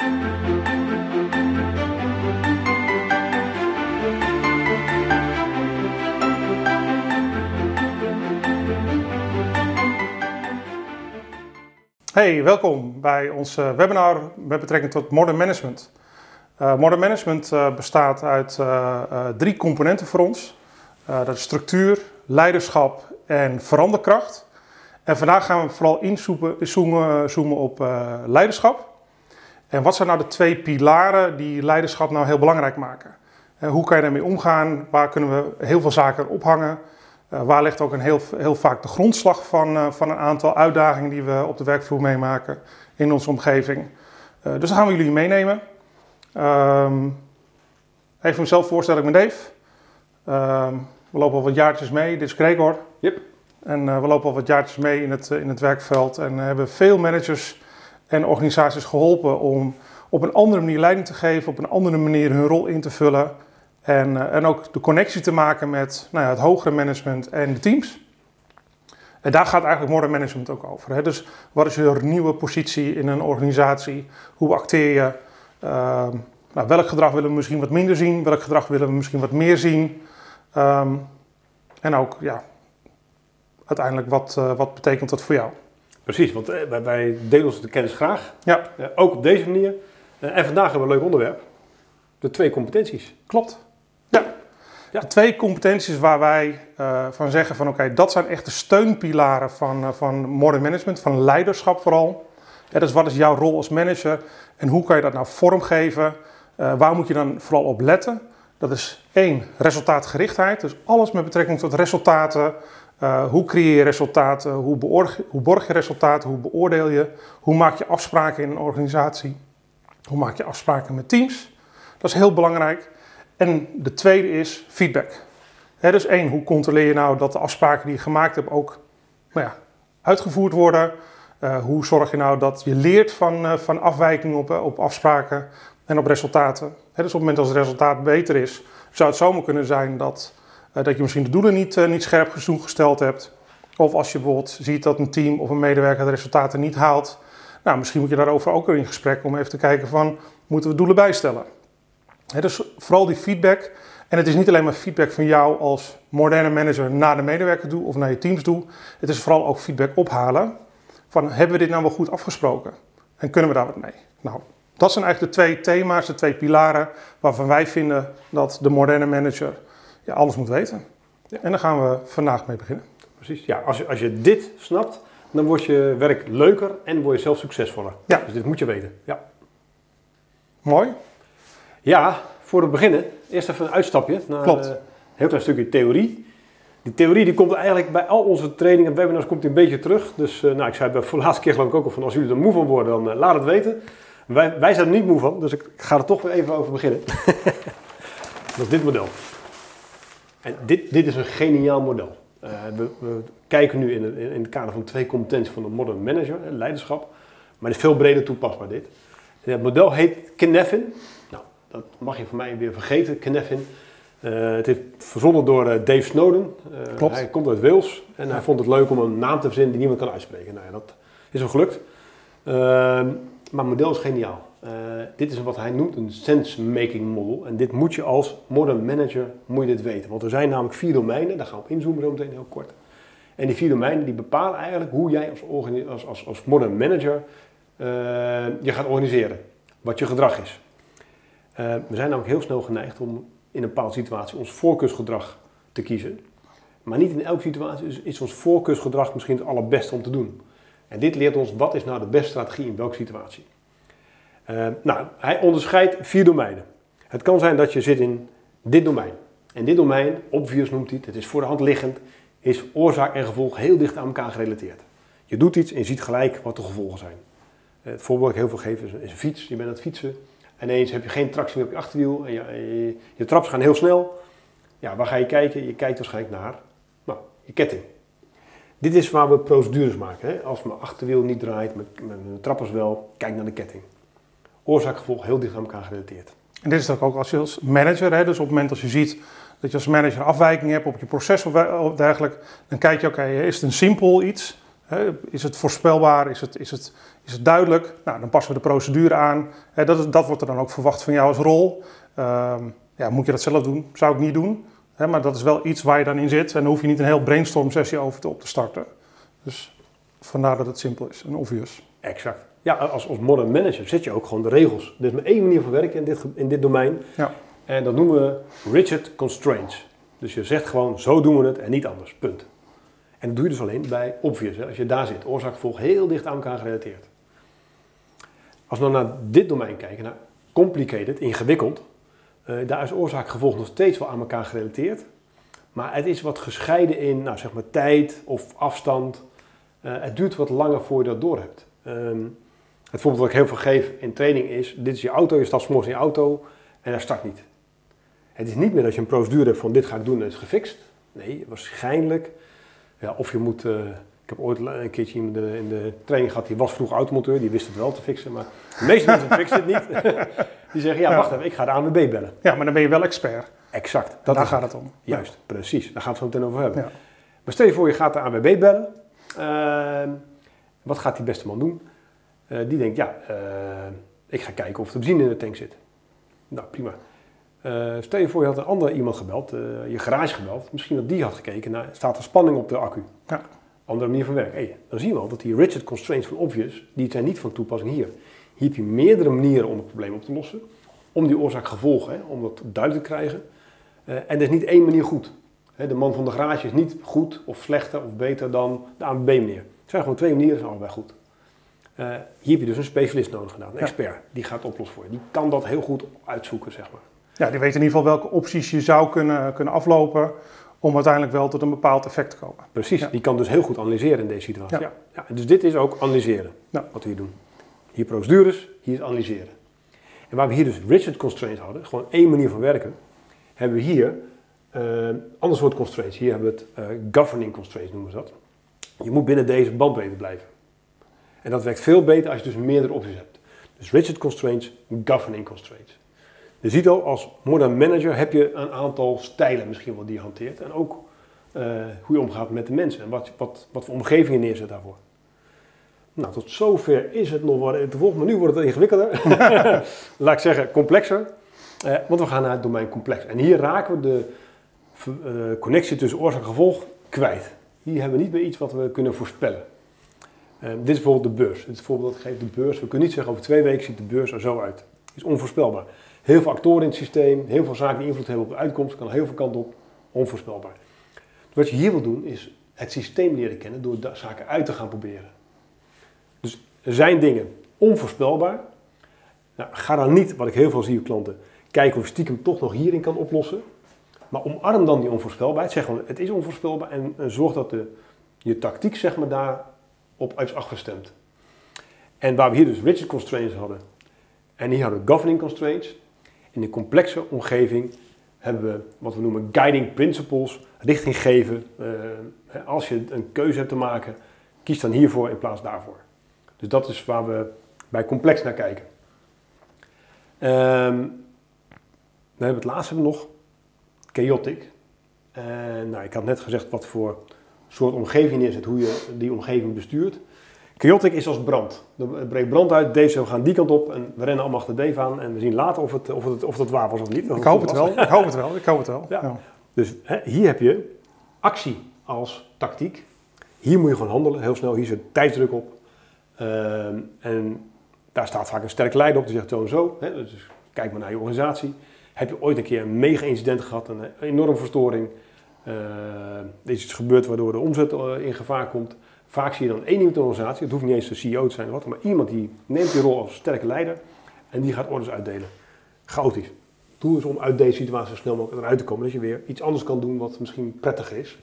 Hey, welkom bij ons eh, webinar met betrekking tot Modern Management. Uh, modern Management uh, bestaat uit uh, drie componenten voor ons. dat is structuur, leiderschap en veranderkracht. En vandaag gaan we vooral inzoomen zoomen, zoomen op leiderschap. En wat zijn nou de twee pilaren die leiderschap nou heel belangrijk maken? hoe kan je daarmee omgaan? Waar kunnen we heel veel zaken ophangen? Uh, waar ligt ook een heel, heel vaak de grondslag van, uh, van een aantal uitdagingen die we op de werkvloer meemaken in onze omgeving. Dus dan gaan we jullie meenemen. Um, even mezelf voorstellen, ik ben Dave. Um, we lopen al wat jaartjes mee, dit is Gregor. Yep. En we lopen al wat jaartjes mee in het, in het werkveld en hebben veel managers en organisaties geholpen om op een andere manier leiding te geven, op een andere manier hun rol in te vullen. En, uh, en ook de connectie te maken met nou ja, het hogere management en de teams. En daar gaat eigenlijk modern management ook over. Hè? Dus wat is je nieuwe positie in een organisatie? Hoe acteer je? Uh, nou, welk gedrag willen we misschien wat minder zien? Welk gedrag willen we misschien wat meer zien? Um, en ook, ja, uiteindelijk, wat, uh, wat betekent dat voor jou? Precies, want uh, wij delen ons de kennis graag. Ja. ook op deze manier. en vandaag hebben we een leuk onderwerp. De twee competenties. Klopt. Ja. ja. De twee competenties waar wij uh, van zeggen van oké, okay, dat zijn echt de steunpilaren van, uh, van modern management, van leiderschap vooral. Ja, dus wat is jouw rol als manager en hoe kan je dat nou vormgeven? Uh, waar moet je dan vooral op letten? Dat is één, resultaatgerichtheid. Dus alles met betrekking tot resultaten. Hoe creëer je resultaten? Hoe, hoe borg je resultaten? Hoe beoordeel je? Hoe maak je afspraken in een organisatie? Hoe maak je afspraken met teams? Dat is heel belangrijk. En de tweede is feedback. Dus één, hoe controleer je nou dat de afspraken die je gemaakt hebt ook nou ja, uitgevoerd worden? Uh, hoe zorg je nou dat je leert van, uh, van afwijkingen op, op afspraken en op resultaten? Dus op het moment dat het resultaat beter is, zou het zomaar kunnen zijn dat, dat je misschien de doelen niet, niet scherp genoeg gesteld hebt. Of als je bijvoorbeeld ziet dat een team of een medewerker de resultaten niet haalt. Nou, misschien moet je daarover ook in gesprek om even te kijken van, moeten we doelen bijstellen? He, dus vooral die feedback. En het is niet alleen maar feedback van jou als moderne manager naar de medewerker toe of naar je teams toe. Het is vooral ook feedback ophalen van hebben we dit nou wel goed afgesproken? En kunnen we daar wat mee? Nou, dat zijn eigenlijk de twee thema's, de twee pilaren waarvan wij vinden dat de moderne manager ja, alles moet weten. Ja. En daar gaan we vandaag mee beginnen. Precies, ja, als je, als je dit snapt, dan wordt je werk leuker en word je zelf succesvoller. Ja. Dus dit moet je weten. Ja. Mooi. Ja, voor het beginnen, eerst even een uitstapje naar Klopt. een heel klein stukje theorie. Die theorie die komt eigenlijk bij al onze trainingen en webinars komt die een beetje terug. Dus uh, nou, ik zei bij de laatste keer geloof ik ook al van als jullie er moe van worden, dan uh, laat het weten. Wij, wij zijn er niet moe van, dus ik, ik ga er toch weer even over beginnen. Dat is dit model. En dit, dit is een geniaal model. Uh, we, we, kijken nu in, in, in, het kader van twee competenties van een modern manager, leiderschap. Maar het is veel breder toepasbaar dit. Het model heet Kneffin dat mag je van mij weer vergeten, Kneffin. Uh, het is verzonnen door uh, Dave Snowden. Klopt. Hij komt uit Wales en ja. hij vond het leuk om een naam te verzinnen die niemand kan uitspreken. Nou ja, dat is hem gelukt. Ehm, maar het model is geniaal. Dit is wat hij noemt een sense-making model. En dit moet je als modern manager moet je dit weten. Want er zijn namelijk vier domeinen, daar gaan we op inzoomen zo meteen heel kort. En die vier domeinen die bepalen eigenlijk hoe jij als, als, als, als modern manager je gaat organiseren. Wat je gedrag is. Uh, we zijn namelijk heel snel geneigd om in een bepaalde situatie ons voorkeursgedrag te kiezen. Maar niet in elke situatie is, is, ons voorkeursgedrag misschien het allerbeste om te doen. En dit leert ons wat is nou de beste strategie in welke situatie. Uh, nou, hij onderscheidt vier domeinen. Het kan zijn dat je zit in dit domein. En dit domein, obvious noemt hij het, het is voor de hand liggend, is oorzaak en gevolg heel dicht aan elkaar gerelateerd. Je doet iets en je ziet gelijk wat de gevolgen zijn. Uh, het voorbeeld dat ik heel veel geef is, een fiets. Je bent aan het fietsen. En ineens heb je geen tractie meer op je achterwiel en je, je, je traps gaan heel snel. Ja, waar ga je kijken? Je kijkt waarschijnlijk naar nou, je ketting. Dit is waar we procedures maken. Hè? Als mijn achterwiel niet draait, mijn, mijn trappers wel, kijk naar de ketting. Oorzaak-gevolg heel dicht aan elkaar gerelateerd. En dit is ook als je als manager, hè, dus op het moment als je ziet dat je als manager afwijking hebt op je proces of dergelijke, dan kijk je, oké, okay, is het een simpel iets? is het voorspelbaar? Is het, is het, is het duidelijk? Nou, dan passen we de procedure aan. dat, dat wordt er dan ook verwacht van jou als rol. Ehm, ja, moet je dat zelf doen? Zou ik niet doen. maar dat is wel iets waar je dan in zit. En dan hoef je niet een heel brainstorm sessie over te, op te starten. Dus vandaar dat het simpel is en obvious. Exact. Ja, als, als modern manager zet je ook gewoon de regels. Er is maar één manier van werken in dit, in dit domein. Ja. En dat noemen we rigid constraints. Dus je zegt gewoon, zo doen we het en niet anders. Punt. En dat doe je dus alleen bij obvious. Hè? Als je daar zit, oorzaak gevolg heel dicht aan elkaar gerelateerd. Als we dan naar dit domein kijken, naar complicated, ingewikkeld, uh, daar is oorzaak gevolg nog steeds wel aan elkaar gerelateerd. Maar het is wat gescheiden in nou, zeg maar tijd of afstand. Uh, het duurt wat langer voor je dat doorhebt. Um, het voorbeeld dat ik heel veel geef in training is: dit is je auto, je stapt morgens in je auto en hij start niet. Het is niet meer dat je een procedure hebt van dit ga ik doen en het is gefixt. Nee, waarschijnlijk. Ja, of je moet. Uh, ik heb ooit een keertje in de, in de training gehad, die was vroeg automonteur, die wist het wel te fixen, maar de meeste mensen fixen het niet. die zeggen, ja, wacht even, ik ga de ANWB bellen. Ja, maar dan ben je wel expert. Exact. Dat Daar gaat het om. Juist, precies. Daar gaan we het zo meteen over hebben. Ja. Maar stel je voor, je gaat de ANWB bellen. Uh, wat gaat die beste man doen? Uh, die denkt, ja, uh, ik ga kijken of er benzine in de tank zit. Nou, prima. Uh, stel je voor, je had een ander iemand gebeld, je garage gebeld. Misschien dat die had gekeken naar, staat er spanning op de accu? Ja. Andere manier van werken. Hey, dan zien we al dat die rigid constraints van obvious, die zijn niet van toepassing hier. Hier heb je meerdere manieren om het probleem op te lossen. Om die oorzaak gevolgen, om dat duidelijk te krijgen. en er is niet één manier goed. de man van de garage is niet goed of slechter of beter dan de ANWB-meneer. Het zijn gewoon twee manieren, zijn allebei goed. Uh, hier heb je dus een specialist nodig gedaan, een expert. Die gaat oplossen voor je. Die kan dat heel goed uitzoeken, zeg maar. Ja, die weet in ieder geval welke opties je zou kunnen, kunnen aflopen om uiteindelijk wel tot een bepaald effect te komen. Precies, die kan dus heel goed analyseren in deze situatie. Ja. Ja. dus dit is ook analyseren, wat we hier doen. Hier procedures, hier analyseren. En waar we hier dus rigid constraints hadden, gewoon één manier van werken, hebben we hier uh, ander soort constraints. Hier hebben we het uh, governing constraints, noemen we dat. Je moet binnen deze bandbreedte blijven. En dat werkt veel beter als je dus meerdere opties hebt. Dus rigid constraints, governing constraints. Je ziet al, als modern manager heb je een aantal stijlen misschien wel die je hanteert. En ook uh, hoe je omgaat met de mensen en wat, wat, wat voor omgevingen neerzet daarvoor. Nou, tot zover is het nog te volgen, maar nu wordt het ingewikkelder. Laat ik zeggen, complexer. Uh, want we gaan naar het domein complex. En hier raken we de uh, connectie tussen oorzaak en gevolg kwijt. Hier hebben we niet meer iets wat we kunnen voorspellen. Uh, dit is bijvoorbeeld de beurs. Dit voorbeeld dat geeft de beurs. We kunnen niet zeggen over twee weken ziet de beurs er zo uit. Het is onvoorspelbaar. Heel veel actoren in het systeem, heel veel zaken die invloed hebben op de uitkomst, kan heel veel kanten op. Onvoorspelbaar. Wat je hier wil doen is het systeem leren kennen door zaken uit te gaan proberen. Dus er zijn dingen onvoorspelbaar. Nou, ga dan niet, wat ik heel veel zie bij klanten, kijken of je stiekem toch nog hierin kan oplossen. Maar omarm dan die onvoorspelbaarheid. Zeg gewoon, het is onvoorspelbaar en, zorg dat de, je tactiek zeg maar, daarop is afgestemd. En waar we hier dus rigid constraints hadden en hier hadden we governing constraints. In een complexe omgeving hebben we wat we noemen guiding principles, richting geven. Uh, als je een keuze hebt te maken, kies dan hiervoor in plaats daarvoor. Dus dat is waar we bij complex naar kijken. Um, dan hebben we het laatste nog, chaotic. En nou, ik had net gezegd wat voor soort omgeving is het, hoe je die omgeving bestuurt. Chaotic is als brand. Er breekt brand uit, Dave we gaan die kant op en we rennen allemaal achter Dave aan en we zien later of het, of het, of het waar was of niet. Ik hoop het, wel, ik hoop het wel, ik hoop het wel. Ja. Dus hè, hier heb je actie als tactiek. Hier moet je gewoon handelen, heel snel. Hier zit tijdsdruk op. Ehm, en daar staat vaak een sterk leider op die zegt zo en zo. Hè, dus kijk maar naar je organisatie. Heb je ooit een keer een mega incident gehad, een enorme verstoring. Uh, er is iets gebeurd waardoor de omzet eh, in gevaar komt. Vaak zie je dan één iemand organisatie, het hoeft niet eens de CEO te zijn of wat, maar iemand die neemt die rol als sterke leider en die gaat orders uitdelen. Chaotisch. Doel is om uit deze situatie zo snel mogelijk eruit te komen, dat je weer iets anders kan doen wat misschien prettiger is.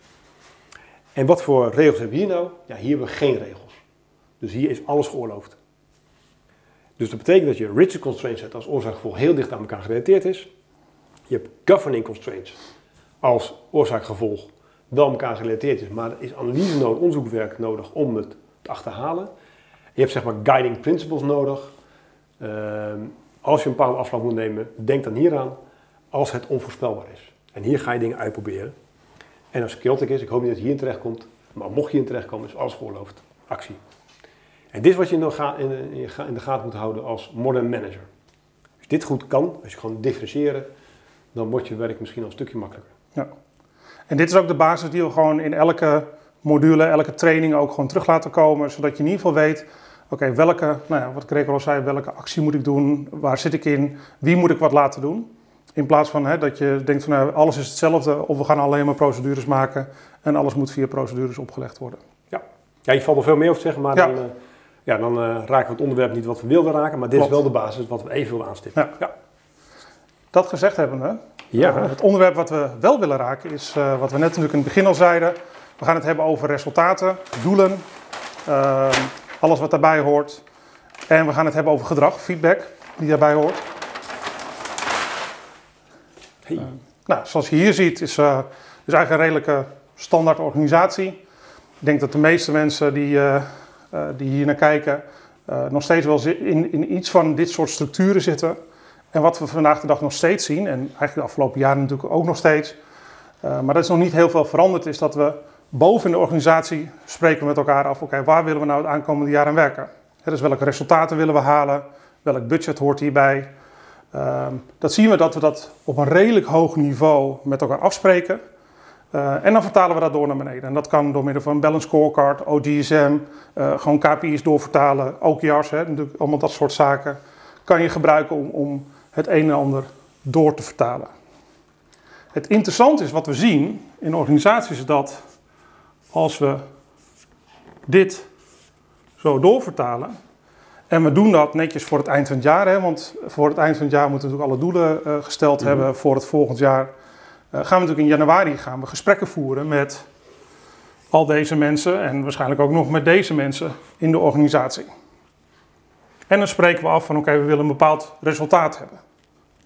En wat voor regels hebben we hier nou? Ja, hier hebben we geen regels. Dus hier is alles geoorloofd. Dus dat betekent dat je rigid constraints hebt als oorzaak-gevolg heel dicht aan elkaar gerelateerd is. Je hebt governing constraints als oorzaak-gevolg wel elkaar gerelateerd is, maar er is analyse nodig, onderzoekwerk nodig om het te achterhalen. Je hebt zeg maar guiding principles nodig. Ehm, als je een bepaalde afslag moet nemen, denk dan hieraan als het onvoorspelbaar is. En hier ga je dingen uitproberen. En als het chaotic is, ik hoop niet dat je hierin terechtkomt, maar mocht je in terechtkomen, is alles geoorloofd. actie. En dit is wat je in de, gaten moet houden als modern manager. Als dit goed kan, als je gewoon differentiëren, dan wordt je werk misschien al een stukje makkelijker. En dit is ook de basis die we gewoon in elke module, elke training ook gewoon terug laten komen. Zodat je in ieder geval weet, oké, welke, nou ja, wat Gregor al zei, welke actie moet ik doen? Waar zit ik in? Wie moet ik wat laten doen? In plaats van hè, dat je denkt van nou, alles is hetzelfde of we gaan alleen maar procedures maken en alles moet via procedures opgelegd worden. Ja, je valt nog veel meer over te zeggen, maar Ja. dan, eh, ja, dan eh, raken we het onderwerp niet wat we wilden raken. Maar dit Klopt. is wel de basis wat we even wilden aanstippen. Ja. ja. Dat gezegd hebbende, Ja. eh, het onderwerp wat we wel willen raken is eh, wat we net natuurlijk in het begin al zeiden. We gaan het hebben over resultaten, doelen, eh, alles wat daarbij hoort. En we gaan het hebben over gedrag, feedback die daarbij hoort. Hey. Nou, zoals je hier ziet is, is eigenlijk een redelijke standaard organisatie. Ik denk dat de meeste mensen die, die hier naar kijken nog steeds wel in, in iets van dit soort structuren zitten. En wat we vandaag de dag nog steeds zien, en eigenlijk de afgelopen jaren natuurlijk ook nog steeds, eh, maar dat is nog niet heel veel veranderd, is dat we boven de organisatie spreken we met elkaar af, oké, waar willen we nou het aankomende jaar aan werken? Dus welke resultaten willen we halen? Welk budget hoort hierbij? Ehm, dat zien we dat we dat op een redelijk hoog niveau met elkaar afspreken. Eh, en dan vertalen we dat door naar beneden. En dat kan door middel van een balance scorecard, OGSM, eh, gewoon KPI's doorvertalen, OKR's, hè, natuurlijk allemaal dat soort zaken. Kan je gebruiken om, om het een en ander door te vertalen. Het interessante is wat we zien in organisaties is dat als we dit zo doorvertalen, en we doen dat netjes voor het eind van het jaar, hè, want voor het eind van het jaar moeten we natuurlijk alle doelen eh, gesteld Mhm. hebben voor het volgend jaar. Eh, gaan we natuurlijk in januari gaan we gesprekken voeren met al deze mensen en waarschijnlijk ook nog met deze mensen in de organisatie. En dan spreken we af van oké, we willen een bepaald resultaat hebben.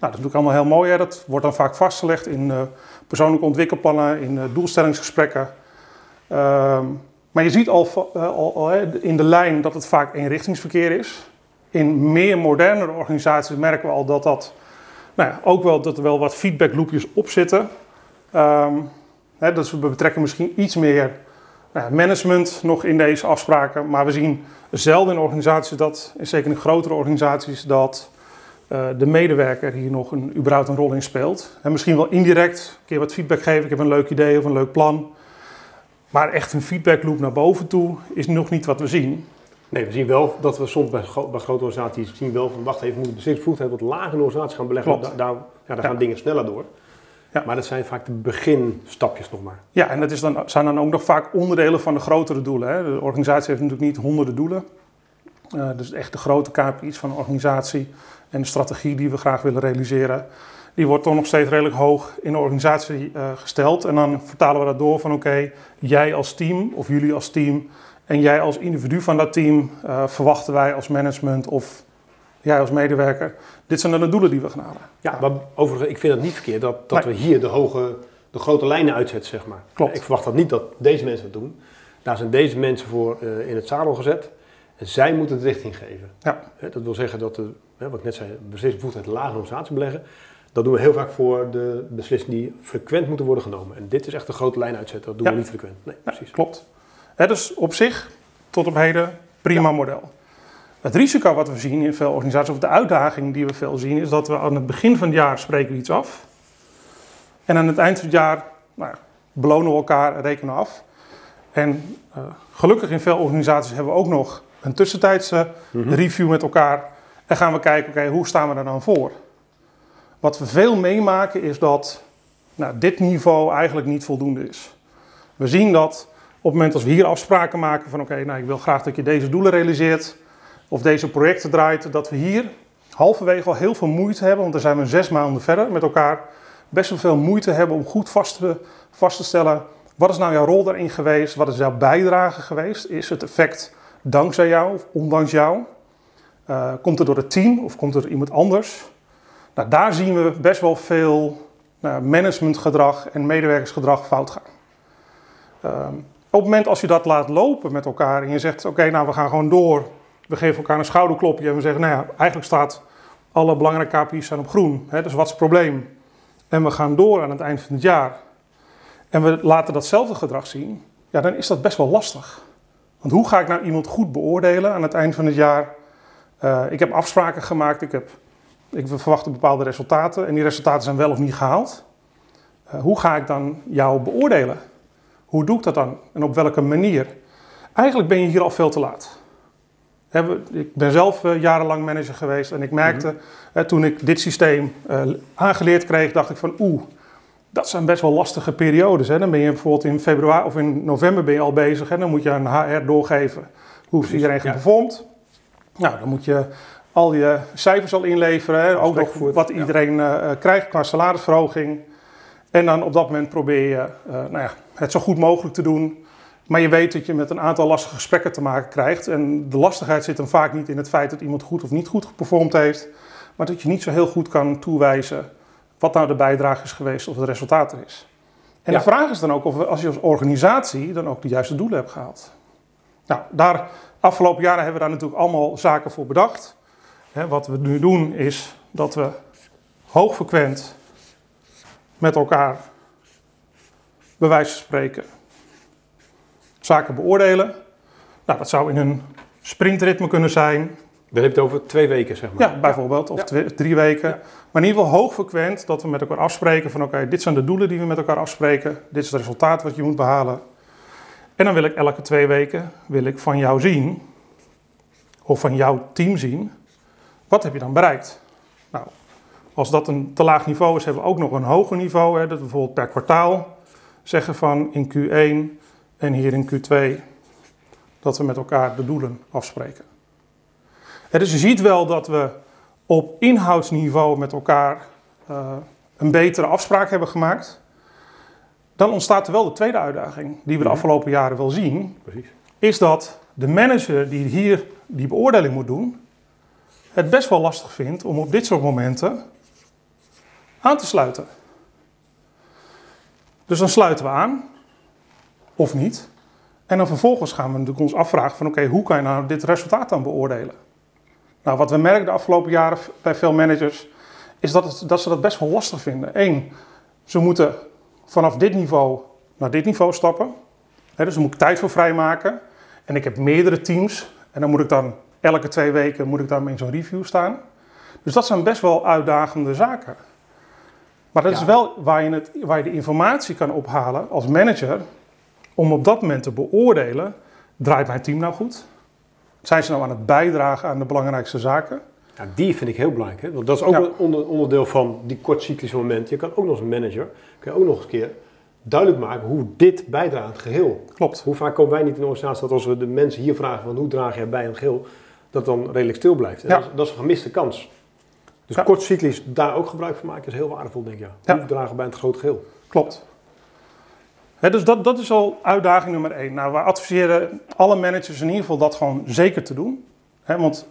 Nou, dat is natuurlijk allemaal heel mooi. Hè? Dat wordt dan vaak vastgelegd in eh, persoonlijke ontwikkelplannen, in eh, doelstellingsgesprekken. Ehm, maar je ziet al, eh, in de lijn dat het vaak eenrichtingsverkeer is. In meer modernere organisaties merken we al dat dat nou ja, ook wel dat er wel wat feedbackloopjes op zitten. Ehm, hè, dus we betrekken misschien iets meer nou management nog in deze afspraken. Maar we zien zelden in organisaties dat, en zeker in grotere organisaties, dat de medewerker hier nog een, überhaupt een rol in speelt. En misschien wel indirect een keer wat feedback geven. Ik heb een leuk idee of een leuk plan. Maar echt een feedbackloop naar boven toe is nog niet wat we zien. Nee, we zien wel dat we soms bij, gro- bij grote organisaties zien wel van wacht even, we moeten beslissingsvoegdheid wat lager in de organisatie gaan beleggen. Da- daar ja, daar gaan dingen sneller door. Ja. Maar dat zijn vaak de beginstapjes nog maar. Ja, en dat is dan, zijn dan ook nog vaak onderdelen van de grotere doelen. Hè. De organisatie heeft natuurlijk niet honderden doelen. Eh, dus echt de grote KPI's van de organisatie en de strategie die we graag willen realiseren, die wordt toch nog steeds redelijk hoog in de organisatie eh, gesteld. En dan vertalen we dat door van oké, jij als team of jullie als team en jij als individu van dat team eh, verwachten wij als management of jij als medewerker. Dit zijn dan de doelen die we gaan halen. Ja, maar overigens, ik vind het niet verkeerd dat, dat Nee. we hier de, hoge, de grote lijnen uitzetten, zeg maar. Klopt. Ik verwacht dat niet dat deze mensen dat doen. Daar zijn deze mensen voor in het zadel gezet. Zij moeten de richting geven. Ja. Dat wil zeggen dat, de, wat ik net zei, beslissingsbevoegdheid de organisatie beleggen. Dat doen we heel vaak voor de beslissingen die frequent moeten worden genomen. En dit is echt een grote lijn uitzetten, dat doen Ja. we niet frequent. Nee, Ja, precies. klopt. Hè, dus op zich, tot op heden, prima model. Het risico wat we zien in veel organisaties, of de uitdaging die we veel zien, is dat we aan het begin van het jaar spreken we iets af. En aan het eind van het jaar nou, belonen we elkaar, rekenen af. En eh, gelukkig in veel organisaties hebben we ook nog een tussentijdse Mhm. review met elkaar. En gaan we kijken, oké, hoe staan we er dan voor? Wat we veel meemaken is dat nou, dit niveau eigenlijk niet voldoende is. We zien dat op het moment als we hier afspraken maken van oké, nou ik wil graag dat je deze doelen realiseert of deze projecten draait, dat we hier halverwege al heel veel moeite hebben, want dan zijn we zes maanden verder met elkaar, best wel veel moeite hebben om goed vast te, vast te stellen wat is nou jouw rol daarin geweest, wat is jouw bijdrage geweest, is het effect dankzij jou of ondanks jou, Eh, komt het door het team of komt het door iemand anders? Nou, daar zien we best wel veel nou, managementgedrag en medewerkersgedrag fout gaan. Ehm, op het moment als je dat laat lopen met elkaar en je zegt: Oké, nou we gaan gewoon door. We geven elkaar een schouderklopje en we zeggen: Nou ja, eigenlijk staat alle belangrijke KPI's zijn op groen. Hè, dus wat is het probleem? En we gaan door aan het eind van het jaar. En we laten datzelfde gedrag zien. Ja, dan is dat best wel lastig. Want hoe ga ik nou iemand goed beoordelen aan het eind van het jaar? Uh, ik heb afspraken gemaakt, ik, heb, ik verwacht bepaalde resultaten en die resultaten zijn wel of niet gehaald. Uh, hoe ga ik dan jou beoordelen? Hoe doe ik dat dan en op welke manier? Eigenlijk ben je hier al veel te laat. Ik ben zelf uh, jarenlang manager geweest en ik merkte mm -hmm. toen ik dit systeem aangeleerd kreeg, dacht ik van oeh, dat zijn best wel lastige periodes. Hè. Dan ben je bijvoorbeeld in februari of in november ben je al bezig. En dan moet je aan HR doorgeven hoe is iedereen geperformed. Ja. Nou, dan moet je al je cijfers al inleveren. Hè. Ook nog wat iedereen ja. uh, krijgt qua salarisverhoging. En dan op dat moment probeer je uh, nou ja, het zo goed mogelijk te doen. Maar je weet dat je met een aantal lastige gesprekken te maken krijgt. En de lastigheid zit dan vaak niet in het feit dat iemand goed of niet goed geperformed heeft. Maar dat je niet zo heel goed kan toewijzen wat nou de bijdrage is geweest of het resultaat er is. En ja. de vraag is dan ook of we, als je als organisatie dan ook de juiste doelen hebt gehaald. Nou, daar, afgelopen jaren hebben we daar natuurlijk allemaal zaken voor bedacht. He, wat we nu doen is dat we hoogfrequent met elkaar, bij wijze van spreken, zaken beoordelen. Nou, dat zou in een sprintritme kunnen zijn. Dan heb je het over twee weken, zeg maar. Ja, bijvoorbeeld. Of ja. twee, drie weken. Ja. Maar in ieder geval hoogfrequent dat we met elkaar afspreken van... oké, dit zijn de doelen die we met elkaar afspreken. Dit is het resultaat wat je moet behalen. En dan wil ik elke twee weken wil ik van jou zien... of van jouw team zien... wat heb je dan bereikt? Nou, als dat een te laag niveau is, hebben we ook nog een hoger niveau. Hè, dat we bijvoorbeeld per kwartaal zeggen van in Q1 en hier in Q2... dat we met elkaar de doelen afspreken. Dus je ziet wel dat we op inhoudsniveau met elkaar uh, een betere afspraak hebben gemaakt, dan ontstaat er wel de tweede uitdaging die we de afgelopen jaren wel zien. Precies. Is dat de manager die hier die beoordeling moet doen, het best wel lastig vindt om op dit soort momenten aan te sluiten. Dus dan sluiten we aan, of niet. En dan vervolgens gaan we natuurlijk ons afvragen van oké, hoe kan je nou dit resultaat dan beoordelen? Nou, wat we merken de afgelopen jaren bij veel managers, is dat, het, dat ze dat best wel lastig vinden. Eén, ze moeten vanaf dit niveau naar dit niveau stappen. He, dus daar moet ik tijd voor vrijmaken. En ik heb meerdere teams. En dan moet ik dan elke twee weken moet ik dan in zo'n review staan. Dus dat zijn best wel uitdagende zaken. Maar dat ja. is wel waar je, het, waar je de informatie kan ophalen als manager. Om op dat moment te beoordelen, draait mijn team nou goed? Zijn ze nou aan het bijdragen aan de belangrijkste zaken? Ja, die vind ik heel belangrijk. Hè? Want dat is ook ja. een onder, onderdeel van die kortcyclische momenten. Je kan ook nog als manager, kun je ook nog eens een keer duidelijk maken hoe dit bijdraagt aan het geheel. Klopt. Hoe vaak komen wij niet in de organisatie dat als we de mensen hier vragen van hoe draag jij bij aan het geheel, dat dan redelijk stil blijft. Ja. Dat, is, dat, is, een gemiste kans. Dus kortcyclisch daar ook gebruik van maken is heel waardevol, denk ik. Ja. Hoe dragen bij het grote geheel. Klopt. Dus dat, dat is al uitdaging nummer één. Nou, we adviseren alle managers in ieder geval dat gewoon zeker te doen. Want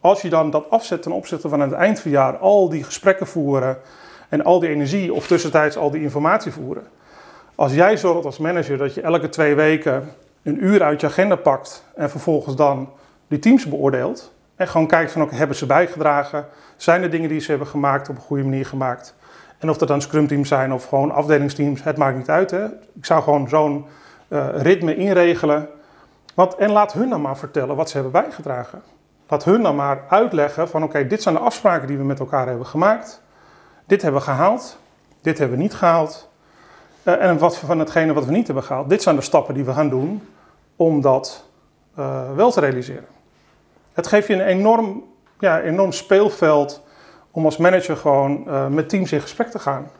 als je dan dat afzet ten opzichte van het eind van het jaar al die gesprekken voeren en al die energie of tussentijds al die informatie voeren. Als jij zorgt als manager dat je elke twee weken een uur uit je agenda pakt en vervolgens dan die teams beoordeelt en gewoon kijkt van oké, hebben ze bijgedragen? Zijn er dingen die ze hebben gemaakt op een goede manier gemaakt? En of dat dan scrumteams zijn of gewoon afdelingsteams, het maakt niet uit. Hè? Ik zou gewoon zo'n uh, ritme inregelen. Want, en laat hun dan maar vertellen wat ze hebben bijgedragen. Laat hun dan maar uitleggen van oké, dit zijn de afspraken die we met elkaar hebben gemaakt. Dit hebben we gehaald, dit hebben we niet gehaald. Uh, en wat van hetgene wat we niet hebben gehaald, dit zijn de stappen die we gaan doen om dat uh, wel te realiseren. Het geeft je een enorm, ja, enorm speelveld om als manager gewoon uh, met teams in gesprek te gaan.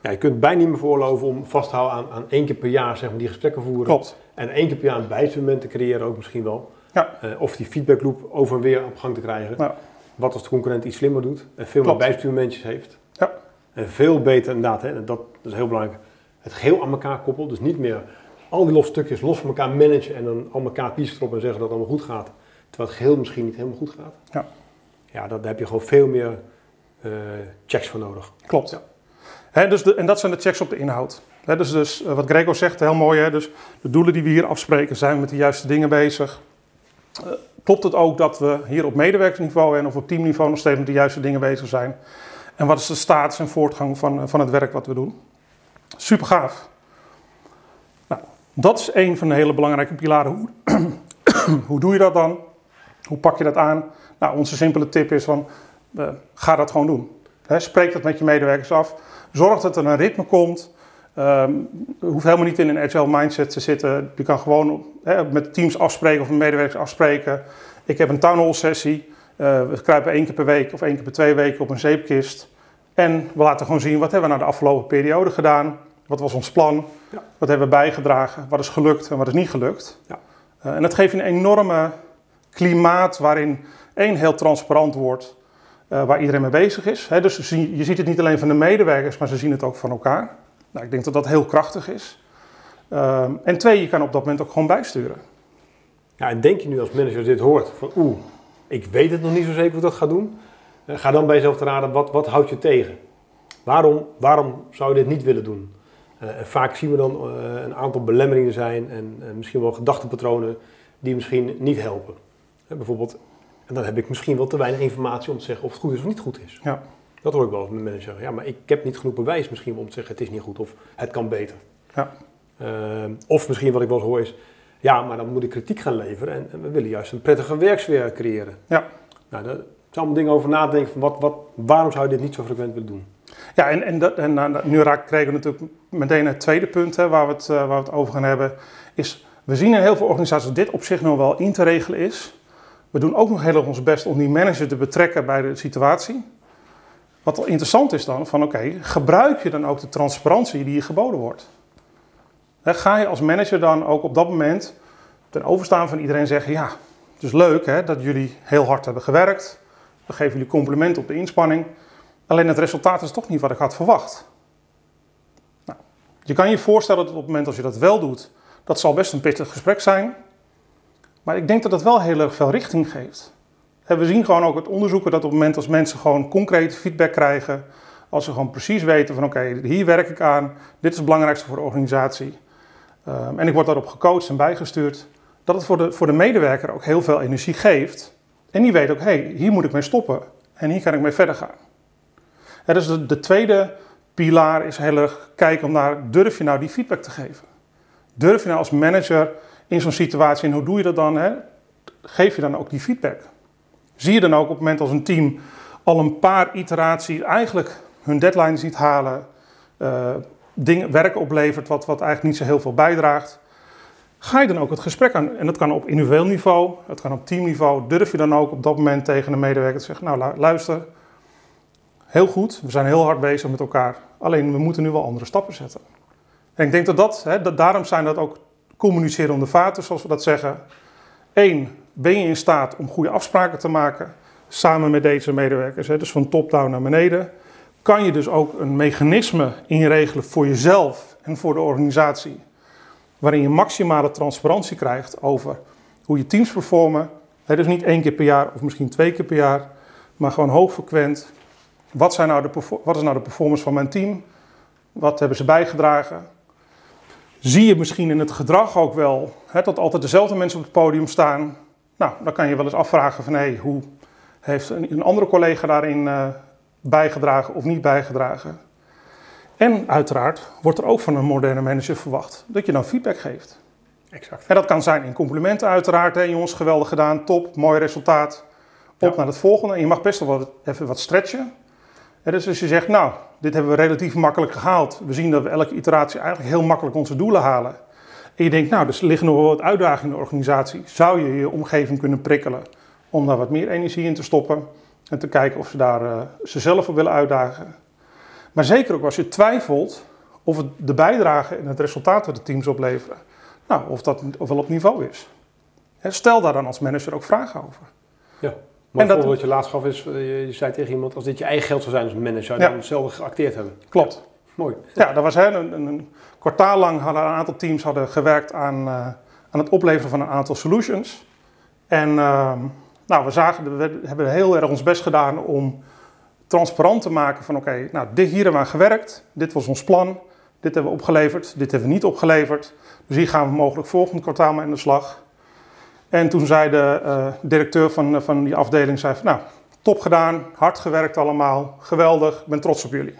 Ja, je kunt bijna niet meer voorloven om vast te houden aan, aan één keer per jaar zeg maar, die gesprekken voeren. Klopt. En één keer per jaar een bijstuurmoment te creëren ook misschien wel. Ja. Uh, of die feedbackloop over en weer op gang te krijgen. Ja. Wat als de concurrent iets slimmer doet en veel Klopt. meer bijstuurmomentjes heeft. Ja. En veel beter inderdaad, hè, dat, dat is heel belangrijk, het geheel aan elkaar koppelt. Dus niet meer al die losse stukjes los van elkaar managen en dan al elkaar pieces erop en zeggen dat het allemaal goed gaat. Terwijl het geheel misschien niet helemaal goed gaat. Ja. Ja, daar heb je gewoon veel meer uh, checks voor nodig. Klopt. Ja. He, dus de, en dat zijn de checks op de inhoud. He, dus, dus uh, wat Greco zegt, heel mooi. Hè? Dus de doelen die we hier afspreken, zijn we met de juiste dingen bezig. Uh, klopt het ook dat we hier op medewerkersniveau en of op teamniveau nog steeds met de juiste dingen bezig zijn? En wat is de status en voortgang van, van het werk wat we doen? Super gaaf. Nou, dat is een van de hele belangrijke pilaren. Hoe, Hoe doe je dat dan? Hoe pak je dat aan? Nou, onze simpele tip is van, uh, ga dat gewoon doen. He, spreek dat met je medewerkers af. Zorg dat er een ritme komt. Um, hoeft helemaal niet in een agile mindset te zitten. Je kan gewoon he, met teams afspreken of met medewerkers afspreken. Ik heb een town hall sessie. Uh, we kruipen één keer per week of één keer per twee weken op een zeepkist. En we laten gewoon zien wat hebben we nou de afgelopen periode gedaan. Wat was ons plan? Ja. Wat hebben we bijgedragen? Wat is gelukt en wat is niet gelukt? Ja. Uh, en dat geeft een enorme klimaat waarin één heel transparant wordt. Uh, waar iedereen mee bezig is. Dus je ziet het niet alleen van de medewerkers, maar ze zien het ook van elkaar. Nou, ik denk dat dat heel krachtig is. Uh, en twee, je kan op dat moment ook gewoon bijsturen. Ja, en denk je nu als manager dit hoort, van oeh, ik weet het nog niet zo zeker hoe dat ga doen. Uh, ga dan bij jezelf te raden, wat, wat houdt je tegen? Waarom, waarom zou je dit niet willen doen? Uh, vaak zien we dan een aantal belemmeringen zijn en misschien wel gedachtenpatronen die misschien niet helpen. bijvoorbeeld, en dan heb ik misschien wel te weinig informatie om te zeggen of het goed is of niet goed is. Ja. Dat hoor ik wel van mijn manager. Ja, maar ik heb niet genoeg bewijs misschien om te zeggen het is niet goed of het kan beter. Ja. of misschien wat ik wel eens hoor is, ja, maar dan moet ik kritiek gaan leveren en, we willen juist een prettige werksfeer creëren. Ja. Nou, daar zijn allemaal dingen over nadenken van wat, wat, waarom zou je dit niet zo frequent willen doen? Ja, en, en, dat, en nou, nu raak, krijgen we natuurlijk meteen het tweede punt hè, waar, we het, uh, waar we het over gaan hebben. Is, we zien in heel veel organisaties dat dit op zich nog wel in te regelen is. We doen ook nog heel erg ons best om die manager te betrekken bij de situatie. Wat interessant is dan, van oké, gebruik je dan ook de transparantie die je geboden wordt? ga je als manager dan ook op dat moment ten overstaan van iedereen zeggen: Ja, het is leuk hè, dat jullie heel hard hebben gewerkt. We geven jullie complimenten op de inspanning. Alleen het resultaat is toch niet wat ik had verwacht. Nou, je kan je voorstellen dat op het moment als je dat wel doet, dat zal best een pittig gesprek zijn. Maar ik denk dat het wel heel erg veel richting geeft. we zien gewoon ook uit onderzoeken dat op het moment als mensen gewoon concrete feedback krijgen, als ze gewoon precies weten van oké, hier werk ik aan, dit is het belangrijkste voor de organisatie. Um, en ik word daarop gecoacht en bijgestuurd, dat het voor de, voor de medewerker ook heel veel energie geeft. En die weet ook, hé, hey, hier moet ik mee stoppen en hier kan ik mee verder gaan. Dus de, de tweede pilaar is heel erg kijken om naar, durf je nou die feedback te geven? Durf je nou als manager in zo'n situatie, en hoe doe je dat dan? Hè? Geef je dan ook die feedback? Zie je dan ook op het moment als een team al een paar iteraties eigenlijk hun deadlines niet halen, uh, werk oplevert wat, wat eigenlijk niet zo heel veel bijdraagt, ga je dan ook het gesprek aan. En dat kan op individueel niveau, het kan op teamniveau. Durf je dan ook op dat moment tegen een medewerker te zeggen, nou luister, heel goed, we zijn heel hard bezig met elkaar, alleen we moeten nu wel andere stappen zetten. En ik denk dat dat, hè, dat daarom zijn dat ook communicerende vaten, zoals we dat zeggen. Eén, ben je in staat om goede afspraken te maken samen met deze medewerkers, hè, dus van top-down naar beneden kan je dus ook een mechanisme inregelen voor jezelf en voor de organisatie, waarin je maximale transparantie krijgt over hoe je teams performen. dus niet één keer per jaar of misschien twee keer per jaar, maar gewoon hoogfrequent. Wat, zijn nou de, wat is nou de performance van mijn team? Wat hebben ze bijgedragen? Zie je misschien in het gedrag ook wel hè, dat altijd dezelfde mensen op het podium staan? Nou, dan kan je wel eens afvragen van hé, hey, hoe heeft een, andere collega daarin uh, bijgedragen of niet bijgedragen. En uiteraard wordt er ook van een moderne manager verwacht dat je dan feedback geeft. Exact. En dat kan zijn in complimenten uiteraard. Hè, jongens, geweldig gedaan, top, mooi resultaat. Op naar het volgende. En je mag best wel wat, even wat stretchen. Dus als je zegt, nou, dit hebben we relatief makkelijk gehaald. We zien dat we elke iteratie eigenlijk heel makkelijk onze doelen halen. En je denkt, nou, er liggen nog wel wat uitdagingen in de organisatie. Zou je je omgeving kunnen prikkelen om daar wat meer energie in te stoppen? En te kijken of ze daar uh, ze zelf op willen uitdagen. Maar zeker ook als je twijfelt of het de bijdrage en het resultaat dat de teams opleveren, nou, of dat wel op niveau is. Stel daar dan als manager ook vragen over. Ja. Maar het wat je laatst gaf is, eh, je zei tegen iemand, als dit je eigen geld zou zijn als manager, zou je dan hetzelfde geacteerd hebben. Klopt. Mooi. Ja, dat was hè, een, een, kwartaal lang hadden een aantal teams hadden gewerkt aan, uh, aan het opleveren van een aantal solutions. En uh, nou, we, zagen, we hebben heel erg ons best gedaan om transparant te maken van oké, nou dit hier hebben we aan gewerkt, dit was ons plan, dit hebben we opgeleverd, dit hebben we niet opgeleverd. Dus hier gaan we mogelijk volgend kwartaal mee aan de slag. En toen zei de uh, directeur van, van die afdeling, zei van, nou, top gedaan, hard gewerkt allemaal, geweldig, ik ben trots op jullie.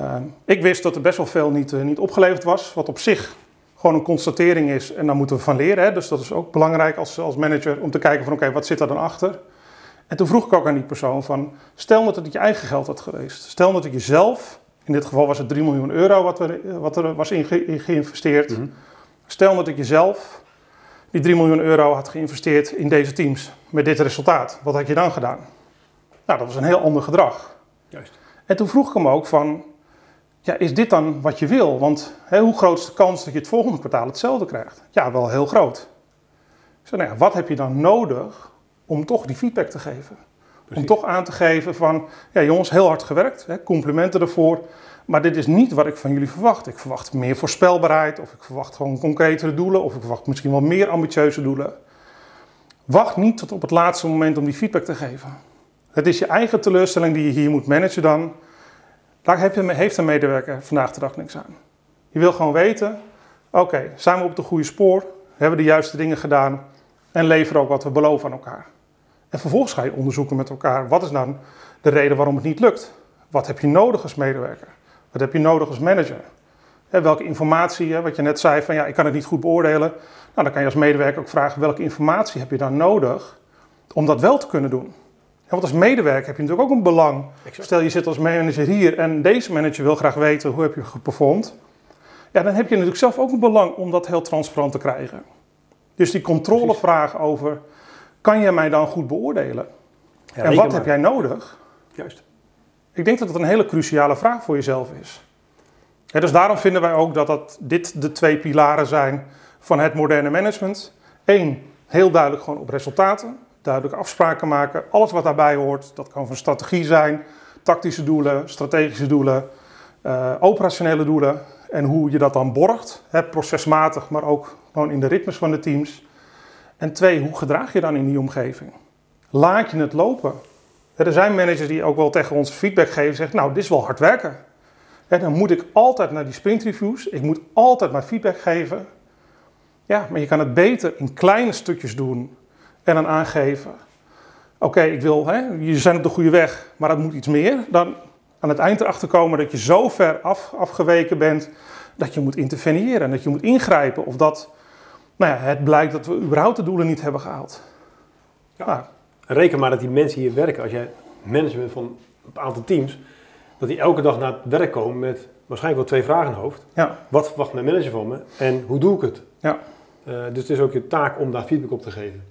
Uh, ik wist dat er best wel veel niet, uh, niet opgeleverd was, wat op zich gewoon een constatering is en dan moeten we van leren. Hè? Dus dat is ook belangrijk als, als manager om te kijken van oké, wat zit er dan achter? En toen vroeg ik ook aan die persoon van, stel dat het je eigen geld had geweest. Stel dat het jezelf, in dit geval was het 3 miljoen euro wat, er, wat er was in, geïnvesteerd. Mhm. Stel dat ik jezelf die 3 miljoen euro had geïnvesteerd in deze teams met dit resultaat. Wat had je dan gedaan? Nou, dat was een heel ander gedrag. Juist. En toen vroeg ik hem ook van, ja, is dit dan wat je wil? Want hè, hoe groot is de kans dat je het volgende kwartaal hetzelfde krijgt? Ja, wel heel groot. Ik zei, nou ja, wat heb je dan nodig om toch die feedback te geven? Om toch aan te geven van, ja jongens, heel hard gewerkt, hè, complimenten ervoor. Maar dit is niet wat ik van jullie verwacht. Ik verwacht meer voorspelbaarheid, of ik verwacht gewoon concretere doelen, of ik verwacht misschien wel meer ambitieuze doelen. Wacht niet tot op het laatste moment om die feedback te geven. Het is je eigen teleurstelling die je hier moet managen dan. Daar heeft een medewerker vandaag de dag niks aan. Je wil gewoon weten, oké, zijn we op de goede spoor? Hebben we de juiste dingen gedaan? En leveren ook wat we beloven aan elkaar. En vervolgens ga je onderzoeken met elkaar, wat is dan de reden waarom het niet lukt? Wat heb je nodig als medewerker? Wat heb je nodig als manager? welke informatie, wat je net zei, van ja, ik kan het niet goed beoordelen. Nou, dan kan je als medewerker ook vragen, welke informatie heb je dan nodig om dat wel te kunnen doen? want als medewerker heb je natuurlijk ook een belang. Stel je zit als manager hier en deze manager wil graag weten hoe heb je geperformed. Ja, dan heb je natuurlijk zelf ook een belang om dat heel transparant te krijgen. Dus die controlevraag over, kan je mij dan goed beoordelen? Ja, en wat heb jij nodig? Juist. Ik denk dat dat een hele cruciale vraag voor jezelf is. dus daarom vinden wij ook dat, dat dit de twee pilaren zijn van het moderne management. Eén, heel duidelijk gewoon op resultaten duidelijke afspraken maken. Alles wat daarbij hoort, dat kan van strategie zijn, tactische doelen, strategische doelen, uh, operationele doelen. En hoe je dat dan borgt, hè, procesmatig, maar ook gewoon in de ritmes van de teams. En twee, hoe gedraag je dan in die omgeving? Laat je het lopen? Er zijn managers die ook wel tegen ons feedback geven, zeggen, nou, dit is wel hard werken. En dan moet ik altijd naar die sprintreviews, ik moet altijd maar feedback geven. Ja, maar je kan het beter in kleine stukjes doen en dan aangeven: oké, ik wil, hè, je zijn op de goede weg, maar dat moet iets meer. Dan aan het eind erachter komen dat je zo ver af, afgeweken bent dat je moet interveneren en dat je moet ingrijpen. Of dat nou ja, het blijkt dat we überhaupt de doelen niet hebben gehaald. Ja. Nou. Reken maar dat die mensen hier werken, als jij management van een aantal teams, dat die elke dag naar het werk komen met waarschijnlijk wel twee vragen in het hoofd. Ja. Wat verwacht mijn manager van me en hoe doe ik het? Ja. Uh, dus het is ook je taak om daar feedback op te geven.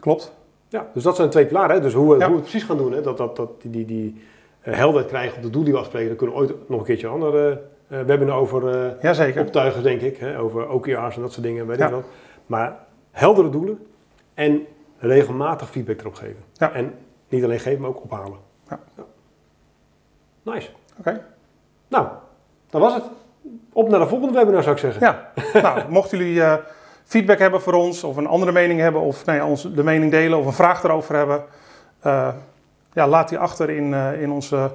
Klopt. Ja, dus dat zijn twee pilaren. Hè? Dus hoe, we, hoe we het precies gaan doen, hè? dat, dat, dat die, die, die uh, helderheid krijgen op de doel die we afspreken, daar kunnen we ooit nog een keertje een andere uh, webinar over uh, optuigen, denk ik. Hè? Over OKR's en dat soort dingen, weet ja. ik wat. Maar heldere doelen en regelmatig feedback erop geven. Ja. En niet alleen geven, maar ook ophalen. Ja. ja. Nice. Oké. Nou, dat was het. Op naar de volgende webinar zou ik zeggen. Ja, nou, mochten jullie feedback hebben voor ons, of een andere mening hebben, of ons de mening delen of een vraag erover hebben, uh, ja, laat die achter in, uh, in onze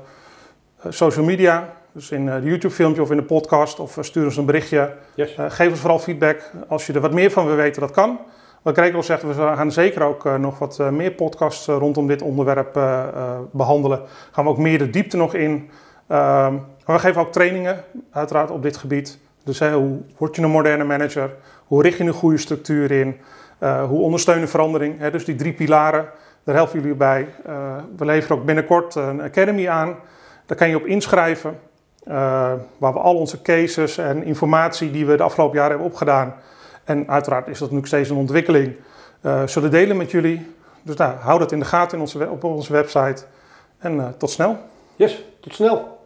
social media. Dus in de YouTube-filmpje of in de podcast, of stuur ons een berichtje. Yes. geef ons vooral feedback. Als je er wat meer van wil weten, dat kan. Wat al zegt, we gaan zeker ook nog wat meer podcasts rondom dit onderwerp behandelen. Gaan we ook meer de diepte nog in. Ehm, we geven ook trainingen, uiteraard, op dit gebied. Dus hoe word je een moderne manager? Hoe richt je een goede structuur in? Uh, hoe ondersteunen verandering? Dus die drie pilaren, daar helpen jullie bij. We leveren ook binnenkort een academy aan. Daar kan je op inschrijven. Waar we al onze cases en informatie die we de afgelopen jaren hebben opgedaan. En uiteraard is dat nu steeds een ontwikkeling. zullen delen met jullie. Dus nou, hou dat in de gaten onze, op onze website. En tot snel. Yes, tot snel.